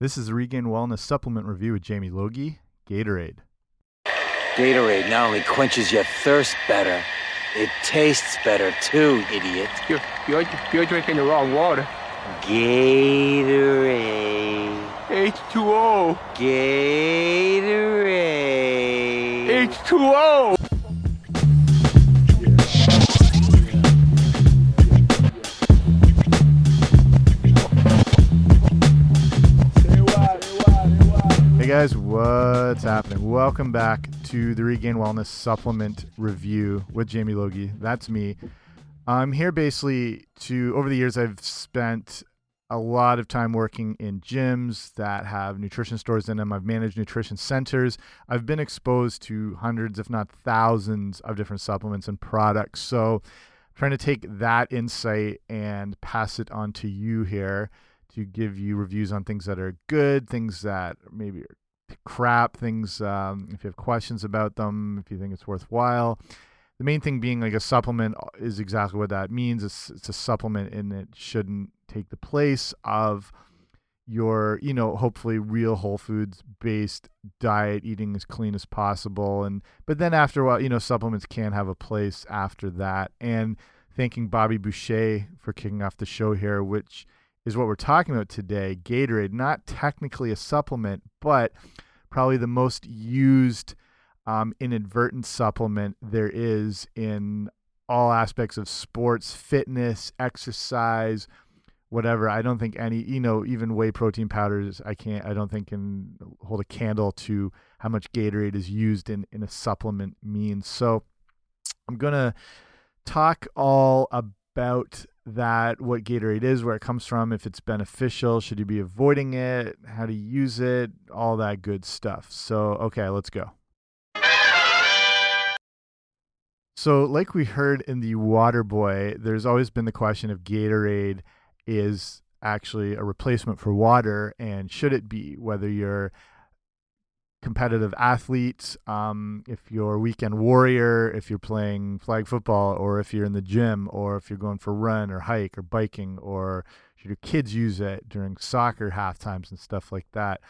This is the Regained Wellness Supplement Review with Jamie Logie, Gatorade. Gatorade not only quenches your thirst better, it tastes better too, idiot. You're, you're, you're drinking the wrong water. Gatorade. H2O. Gatorade. H2O. Guys, what's happening? Welcome back to the Regained Wellness Supplement Review with Jamie Logie. That's me. I'm here basically to, over the years, I've spent a lot of time working in gyms that have nutrition stores in them. I've managed nutrition centers. I've been exposed to hundreds, if not thousands, of different supplements and products. So, I'm trying to take that insight and pass it on to you here to give you reviews on things that are good, things that maybe are crap, things um, if you have questions about them, if you think it's worthwhile. The main thing being like a supplement is exactly what that means. It's, it's a supplement and it shouldn't take the place of your, you know, hopefully real whole foods based diet, eating as clean as possible. And but then after a while, you know, supplements can have a place after that. And thanking Bobby Boucher for kicking off the show here, which is what we're talking about today. Gatorade, not technically a supplement, but probably the most used um, inadvertent supplement there is in all aspects of sports, fitness, exercise, whatever. I don't think any, you know, even whey protein powders, I can't, I don't think can hold a candle to how much Gatorade is used in, in a supplement means. So I'm going to talk all about that what Gatorade is, where it comes from, if it's beneficial, should you be avoiding it, how to use it, all that good stuff. So, okay, let's go. So, like we heard in the Water Boy, there's always been the question if Gatorade is actually a replacement for water, and should it be, whether you're competitive athlete, um, if you're a weekend warrior, if you're playing flag football, or if you're in the gym, or if you're going for run or hike or biking, or should your kids use it during soccer half times and stuff like that.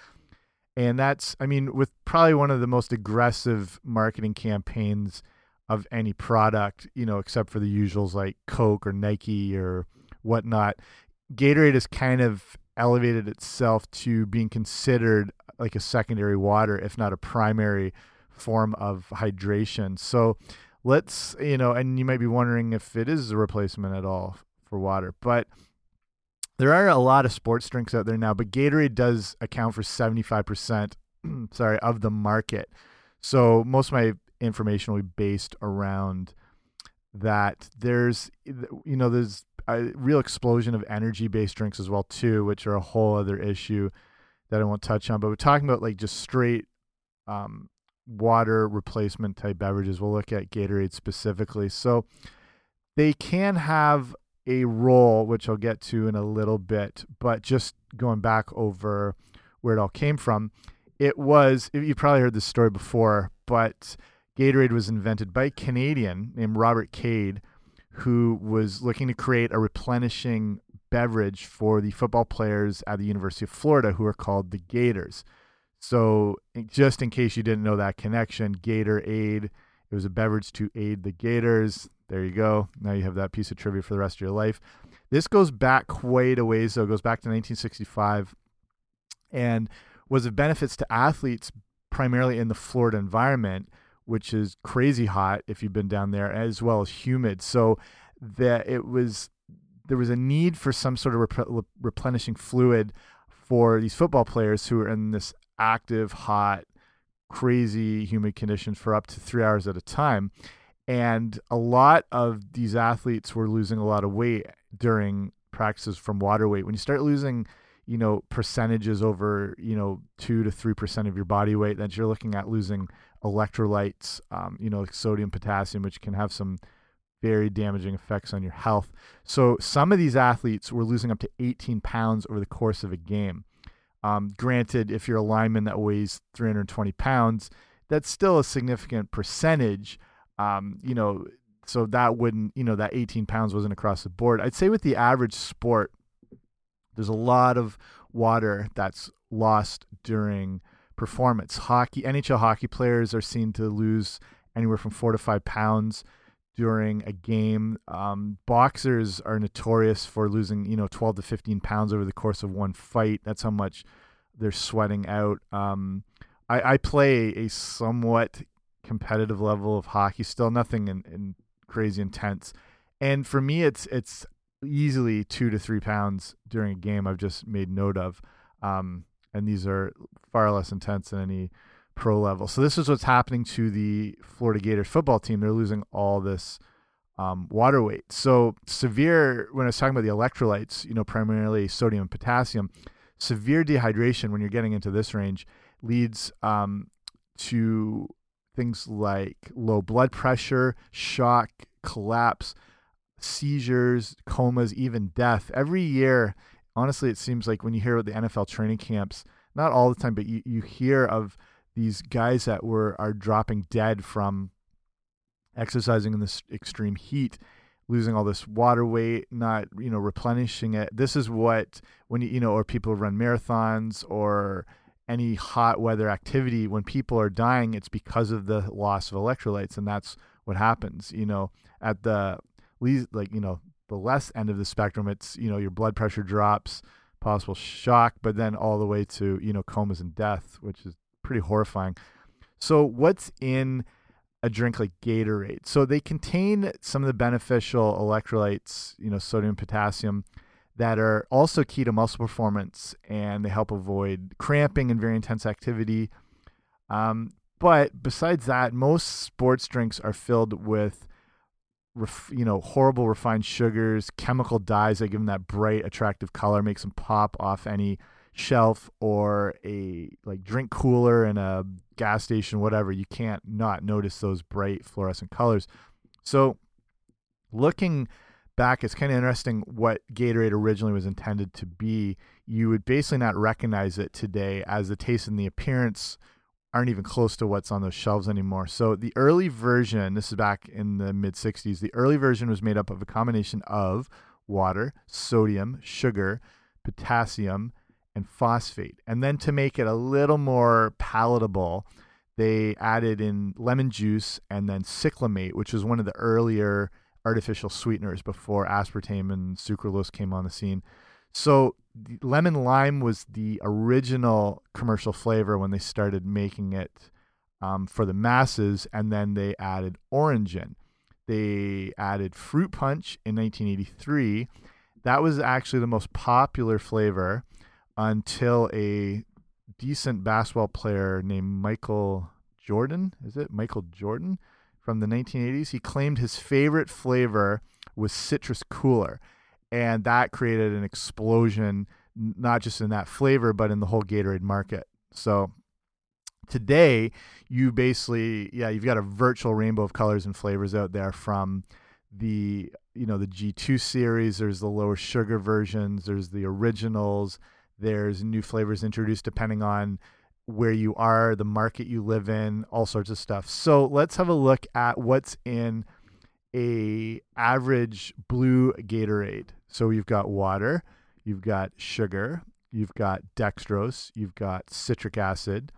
And that's, I mean, with probably one of the most aggressive marketing campaigns of any product, you know, except for the usuals like Coke or Nike or whatnot. Gatorade has kind of elevated itself to being considered like a secondary water, if not a primary form of hydration. So let's, you know, and you might be wondering if it is a replacement at all for water, but there are a lot of sports drinks out there now, but Gatorade does account for 75%, sorry, of the market. So most of my information will be based around that there's you know there's a real explosion of energy based drinks as well too which are a whole other issue that I won't touch on but we're talking about like just straight um, water replacement type beverages. We'll look at Gatorade specifically. So they can have a role which I'll get to in a little bit but just going back over where it all came from it was you probably heard this story before but Gatorade was invented by a Canadian named Robert Cade, who was looking to create a replenishing beverage for the football players at the University of Florida who are called the Gators. So, just in case you didn't know that connection, Gator Aid, it was a beverage to aid the Gators. There you go. Now you have that piece of trivia for the rest of your life. This goes back quite a ways, though. It goes back to 1965 and was of benefits to athletes primarily in the Florida environment which is crazy hot if you've been down there, as well as humid. So that it was there was a need for some sort of rep replenishing fluid for these football players who are in this active, hot, crazy humid conditions for up to three hours at a time. And a lot of these athletes were losing a lot of weight during practices from water weight. When you start losing, you know, percentages over, you know, two to three percent of your body weight, then you're looking at losing electrolytes, um, you know, sodium, potassium, which can have some very damaging effects on your health. So some of these athletes were losing up to 18 pounds over the course of a game. Um, granted, if you're a lineman that weighs 320 pounds, that's still a significant percentage. Um, you know, so that wouldn't, you know, that 18 pounds wasn't across the board. I'd say with the average sport, there's a lot of water that's lost during performance. Hockey, NHL hockey players are seen to lose anywhere from four to five pounds during a game. Um, boxers are notorious for losing, you know, 12 to 15 pounds over the course of one fight. That's how much they're sweating out. Um, I, I, play a somewhat competitive level of hockey, still nothing in, in crazy intense. And for me, it's it's easily two to three pounds during a game. I've just made note of, um, and these are far less intense than any pro level. So this is what's happening to the Florida Gators football team. They're losing all this um, water weight. So severe. When I was talking about the electrolytes, you know, primarily sodium and potassium, severe dehydration when you're getting into this range leads um, to things like low blood pressure, shock, collapse, seizures, comas, even death. Every year, honestly, it seems like when you hear about the NFL training camps, not all the time, but you, you hear of these guys that were are dropping dead from exercising in this extreme heat losing all this water weight not you know replenishing it. This is what when you you know or people run marathons or any hot weather activity when people are dying it's because of the loss of electrolytes and that's what happens you know. At the least like you know the less end of the spectrum it's you know your blood pressure drops possible shock but then all the way to you know comas and death which is pretty horrifying. So, what's in a drink like Gatorade? So, they contain some of the beneficial electrolytes, you know, sodium, potassium, that are also key to muscle performance and they help avoid cramping and very intense activity. Um, but besides that, most sports drinks are filled with, you know, horrible refined sugars, chemical dyes that give them that bright, attractive color, makes them pop off any shelf or a like drink cooler in a gas station whatever you can't not notice those bright fluorescent colors. So looking back it's kind of interesting what gatorade originally was intended to be. You would basically not recognize it today as the taste and the appearance aren't even close to what's on those shelves anymore. So the early version this is back in the mid 60s the early version was made up of a combination of water sodium sugar potassium and phosphate. And then to make it a little more palatable, they added in lemon juice and then cyclamate, which was one of the earlier artificial sweeteners before aspartame and sucralose came on the scene. So lemon lime was the original commercial flavor when they started making it um, for the masses, and then they added orange in. They added fruit punch in 1983. That was actually the most popular flavor until a decent basketball player named Michael Jordan, is it? Michael Jordan from the 1980s. He claimed his favorite flavor was citrus cooler. And that created an explosion, not just in that flavor, but in the whole Gatorade market. So today, you basically, yeah, you've got a virtual rainbow of colors and flavors out there from the, you know, the G2 series. There's the lower sugar versions, there's the originals there's new flavors introduced depending on where you are, the market you live in, all sorts of stuff. So let's have a look at what's in a average blue Gatorade. So you've got water, you've got sugar, you've got dextrose, you've got citric acid,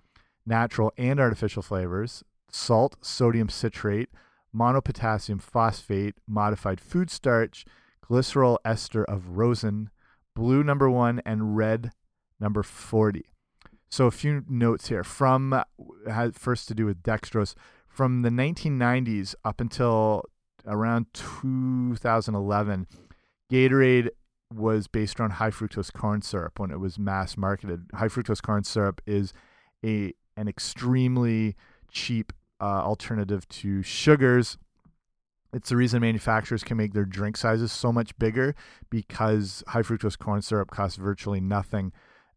natural and artificial flavors, salt, sodium citrate, monopotassium phosphate, modified food starch, glycerol ester of rosin, blue number one, and red number 40. So a few notes here from had first to do with dextrose from the 1990s up until around 2011 Gatorade was based on high fructose corn syrup when it was mass marketed. High fructose corn syrup is a an extremely cheap uh, alternative to sugars it's the reason manufacturers can make their drink sizes so much bigger because high fructose corn syrup costs virtually nothing.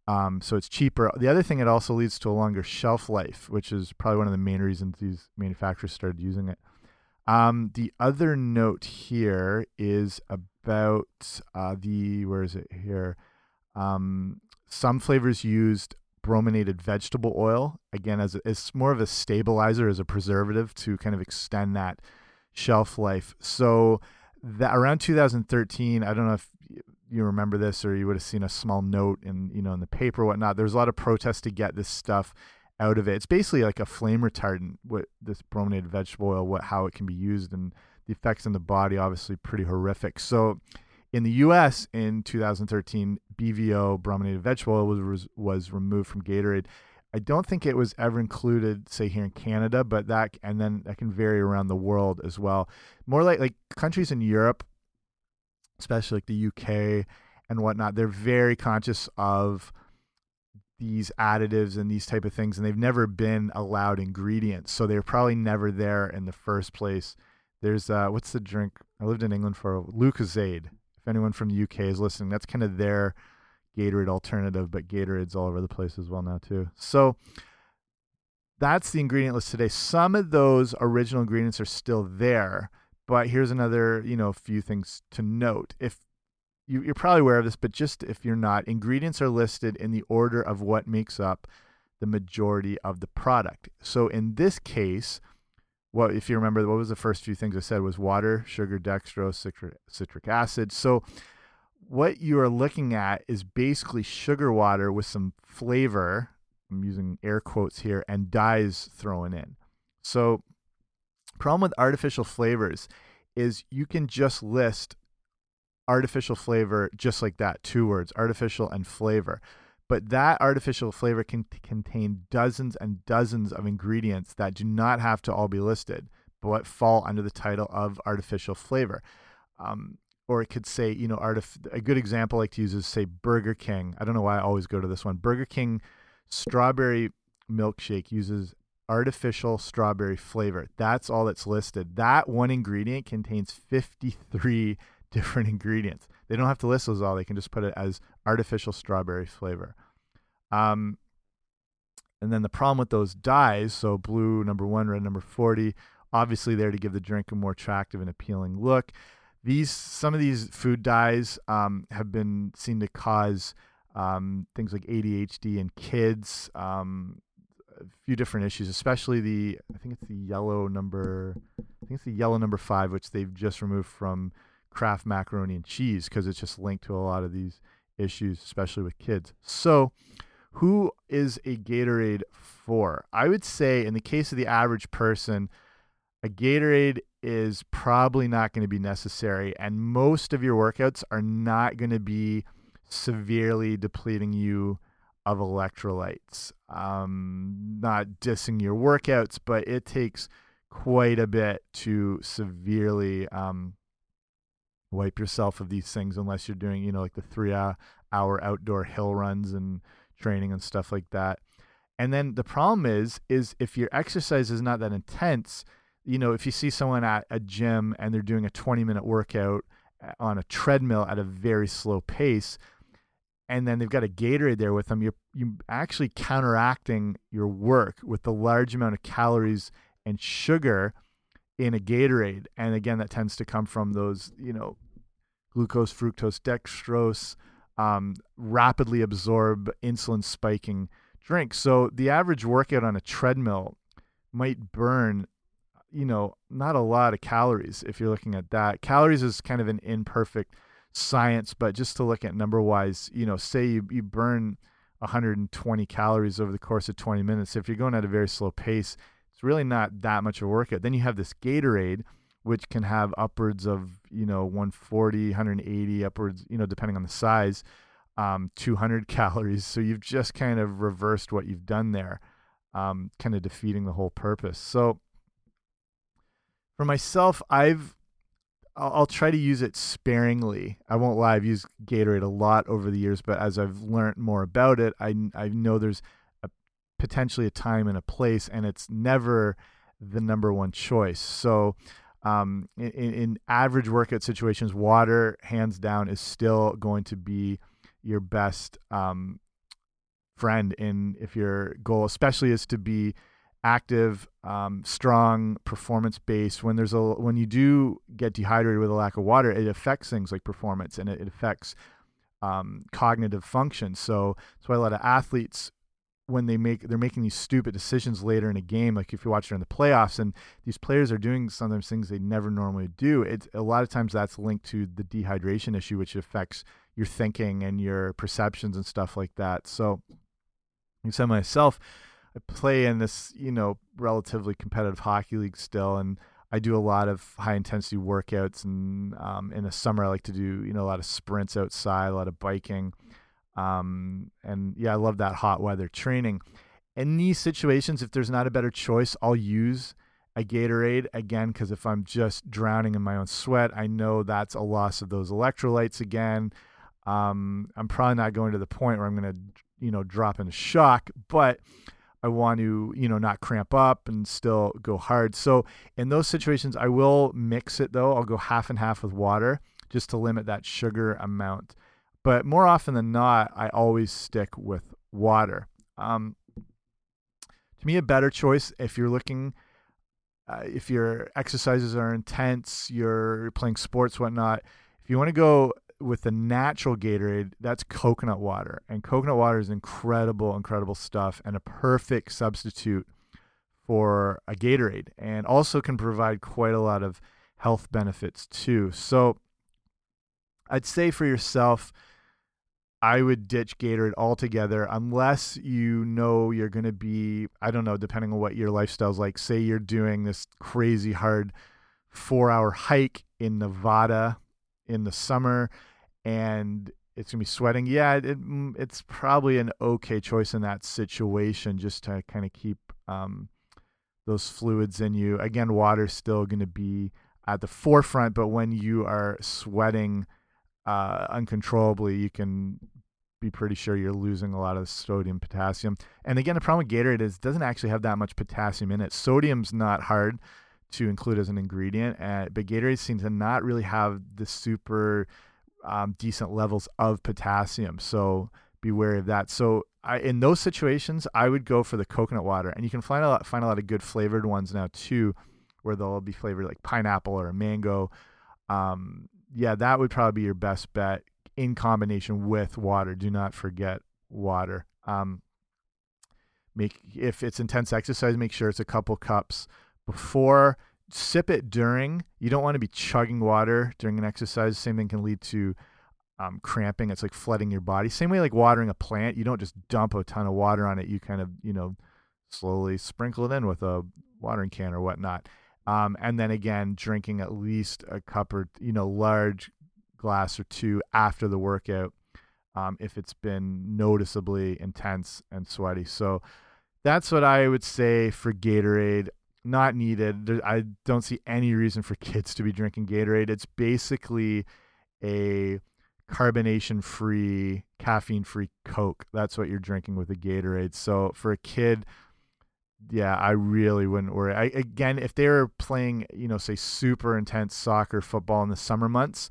Um, so it's cheaper. The other thing, it also leads to a longer shelf life, which is probably one of the main reasons these manufacturers started using it. Um, the other note here is about uh, the where is it here? Um, some flavors used brominated vegetable oil again as it's more of a stabilizer as a preservative to kind of extend that shelf life. So that around 2013, I don't know if you remember this or you would have seen a small note in you know in the paper or whatnot. There's a lot of protests to get this stuff out of it. It's basically like a flame retardant. What this brominated vegetable oil, what how it can be used, and the effects on the body obviously pretty horrific. So, in the U.S. in 2013, BVO brominated vegetable oil was was removed from Gatorade. I don't think it was ever included, say here in Canada, but that and then that can vary around the world as well. More like like countries in Europe, especially like the UK and whatnot, they're very conscious of these additives and these type of things, and they've never been allowed ingredients, so they're probably never there in the first place. There's uh, what's the drink? I lived in England for Lucozade. If anyone from the UK is listening, that's kind of their Gatorade alternative, but Gatorade's all over the place as well now too. So that's the ingredient list today. Some of those original ingredients are still there, but here's another, you know, a few things to note. If you, are probably aware of this, but just if you're not, ingredients are listed in the order of what makes up the majority of the product. So in this case, what if you remember, what was the first few things I said was water, sugar, dextrose, citric, citric acid. So what you are looking at is basically sugar water with some flavor. I'm using air quotes here and dyes thrown in. So, problem with artificial flavors is you can just list artificial flavor just like that two words artificial and flavor. But that artificial flavor can contain dozens and dozens of ingredients that do not have to all be listed but fall under the title of artificial flavor. Um, or it could say you know artif- a good example I like to use is say burger king. I don't know why i always go to this one. Burger king strawberry milkshake uses artificial strawberry flavor that's all that's listed that one ingredient contains 53 different ingredients. They don't have to list those all. They can just put it as artificial strawberry flavor. Um, and then the problem with those dyes, so blue number one, red number 40, obviously there to give the drink a more attractive and appealing look. These some of these food dyes um, have been seen to cause um, things like ADHD in kids, um, few different issues, especially the I think it's the yellow number I think it's the yellow number five, which they've just removed from Kraft macaroni and cheese because it's just linked to a lot of these issues, especially with kids. So, who is a Gatorade for? I would say, in the case of the average person, a Gatorade is probably not going to be necessary, and most of your workouts are not going to be severely depleting you of electrolytes. Um, not dissing your workouts, but it takes quite a bit to severely um, wipe yourself of these things unless you're doing, you know, like the three hour outdoor hill runs and training and stuff like that. And then the problem is, is if your exercise is not that intense, you know, if you see someone at a gym and they're doing a 20 minute workout uh, on a treadmill at a very slow pace, and then they've got a Gatorade there with them, you're you actually counteracting your work with the large amount of calories and sugar in a Gatorade. And again, that tends to come from those, you know, glucose, fructose, dextrose, um, rapidly absorb insulin spiking drinks. So the average workout on a treadmill might burn, you know, not a lot of calories if you're looking at that. Calories is kind of an imperfect science, but just to look at number wise, you know, say you, you burn 120 calories over the course of 20 minutes. If you're going at a very slow pace, it's really not that much of a workout. Then you have this Gatorade which can have upwards of you know 140 180 upwards you know depending on the size um, 200 calories so you've just kind of reversed what you've done there um, kind of defeating the whole purpose so for myself i've I'll, I'll, try to use it sparingly. I won't lie i've used gatorade a lot over the years but as i've learned more about it i, I know there's a, potentially a time and a place and it's never the number one choice. So um, in, in, average workout situations, water, hands down, is still going to be your best um, friend in if your goal, especially is to be active, um, strong, performance based. When there's a when you do get dehydrated with a lack of water, it affects things like performance and it, it affects um, cognitive function. So that's why a lot of athletes when they make they're making these stupid decisions later in a game like if you watch in the playoffs and these players are doing sometimes things they never normally do it's a lot of times that's linked to the dehydration issue which affects your thinking and your perceptions and stuff like that. So, I said myself, I play in this, you know, relatively competitive hockey league still, and I do a lot of high intensity workouts. And um, in the summer, I like to do, you know, a lot of sprints outside, a lot of biking. Um, and yeah, I love that hot weather training. In these situations, if there's not a better choice, I'll use a Gatorade again because if I'm just drowning in my own sweat, I know that's a loss of those electrolytes again. Um, I'm probably not going to the point where I'm going to, you know, drop into shock, but I want to, you know, not cramp up and still go hard. So in those situations, I will mix it though. I'll go half and half with water just to limit that sugar amount. But more often than not, I always stick with water. Um, to me, a better choice if you're looking, uh, if your exercises are intense, you're playing sports, whatnot. If you want to go with the natural Gatorade, that's coconut water. And coconut water is incredible, incredible stuff and a perfect substitute for a Gatorade and also can provide quite a lot of health benefits too. So I'd say for yourself, I would ditch Gatorade altogether unless you know you're going to be, I don't know, depending on what your lifestyle's like. Say you're doing this crazy hard four hour hike in Nevada in the summer and it's to be sweating. Yeah, it, mm, it's probably an okay choice in that situation just to kind of keep um, those fluids in you. Again, water's still going to be at the forefront, but when you are sweating uh, uncontrollably, you can be pretty sure you're losing a lot of sodium, potassium. And again, the problem with Gatorade is it doesn't actually have that much potassium in it. Sodium's not hard to include as an ingredient, uh, but Gatorade seems to not really have the super um, decent levels of potassium. So be wary of that. So I, in those situations, I would go for the coconut water, and you can find a lot, find a lot of good flavored ones now too, where they'll be flavored like pineapple or a mango. Um, yeah, that would probably be your best bet in combination with water. Do not forget water. Um, make if it's intense exercise, make sure it's a couple cups before. Sip it during. You don't want to be chugging water during an exercise. Same thing can lead to um, cramping. It's like flooding your body. Same way like watering a plant. You don't just dump a ton of water on it. You kind of you know slowly sprinkle it in with a watering can or whatnot. Um, and then again, drinking at least a cup or you know large glass or two after the workout um, if it's been noticeably intense and sweaty. So that's what I would say for Gatorade. Not needed. There, I don't see any reason for kids to be drinking Gatorade. It's basically a carbonation free, caffeine free Coke. That's what you're drinking with a Gatorade. So for a kid, yeah, I really wouldn't worry. I, again, if they were playing, you know, say super intense soccer, football in the summer months,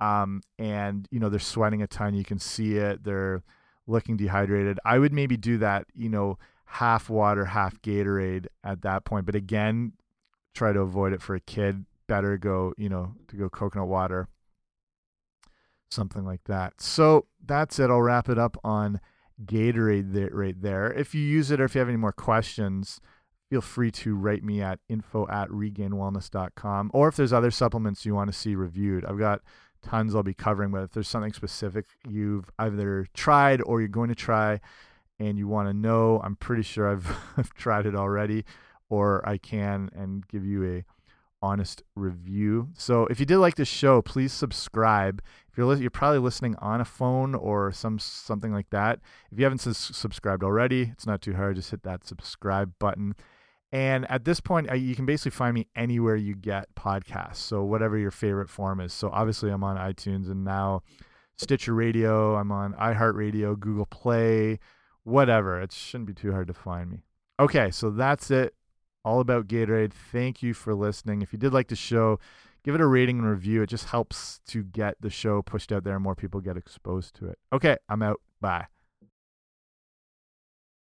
um, and you know they're sweating a ton. You can see it. They're looking dehydrated. I would maybe do that. You know, half water, half Gatorade at that point. But again, try to avoid it for a kid. Better go, you know, to go coconut water, something like that. So that's it. I'll wrap it up on Gatorade right there. If you use it or if you have any more questions, feel free to write me at info at regainedwellness.com. Or if there's other supplements you want to see reviewed, I've got tons I'll be covering, but if there's something specific you've either tried or you're going to try and you want to know, I'm pretty sure I've, I've tried it already, or I can and give you a honest review. So if you did like this show, please subscribe. If you're you're probably listening on a phone or some something like that. If you haven't subscribed already, it's not too hard. Just hit that subscribe button. And at this point, you can basically find me anywhere you get podcasts. So whatever your favorite form is. So obviously, I'm on iTunes and now Stitcher Radio. I'm on iHeartRadio, Google Play, whatever. It shouldn't be too hard to find me. Okay, so that's it. All about Gatorade. Thank you for listening. If you did like the show, give it a rating and review. It just helps to get the show pushed out there and more people get exposed to it. Okay, I'm out. Bye.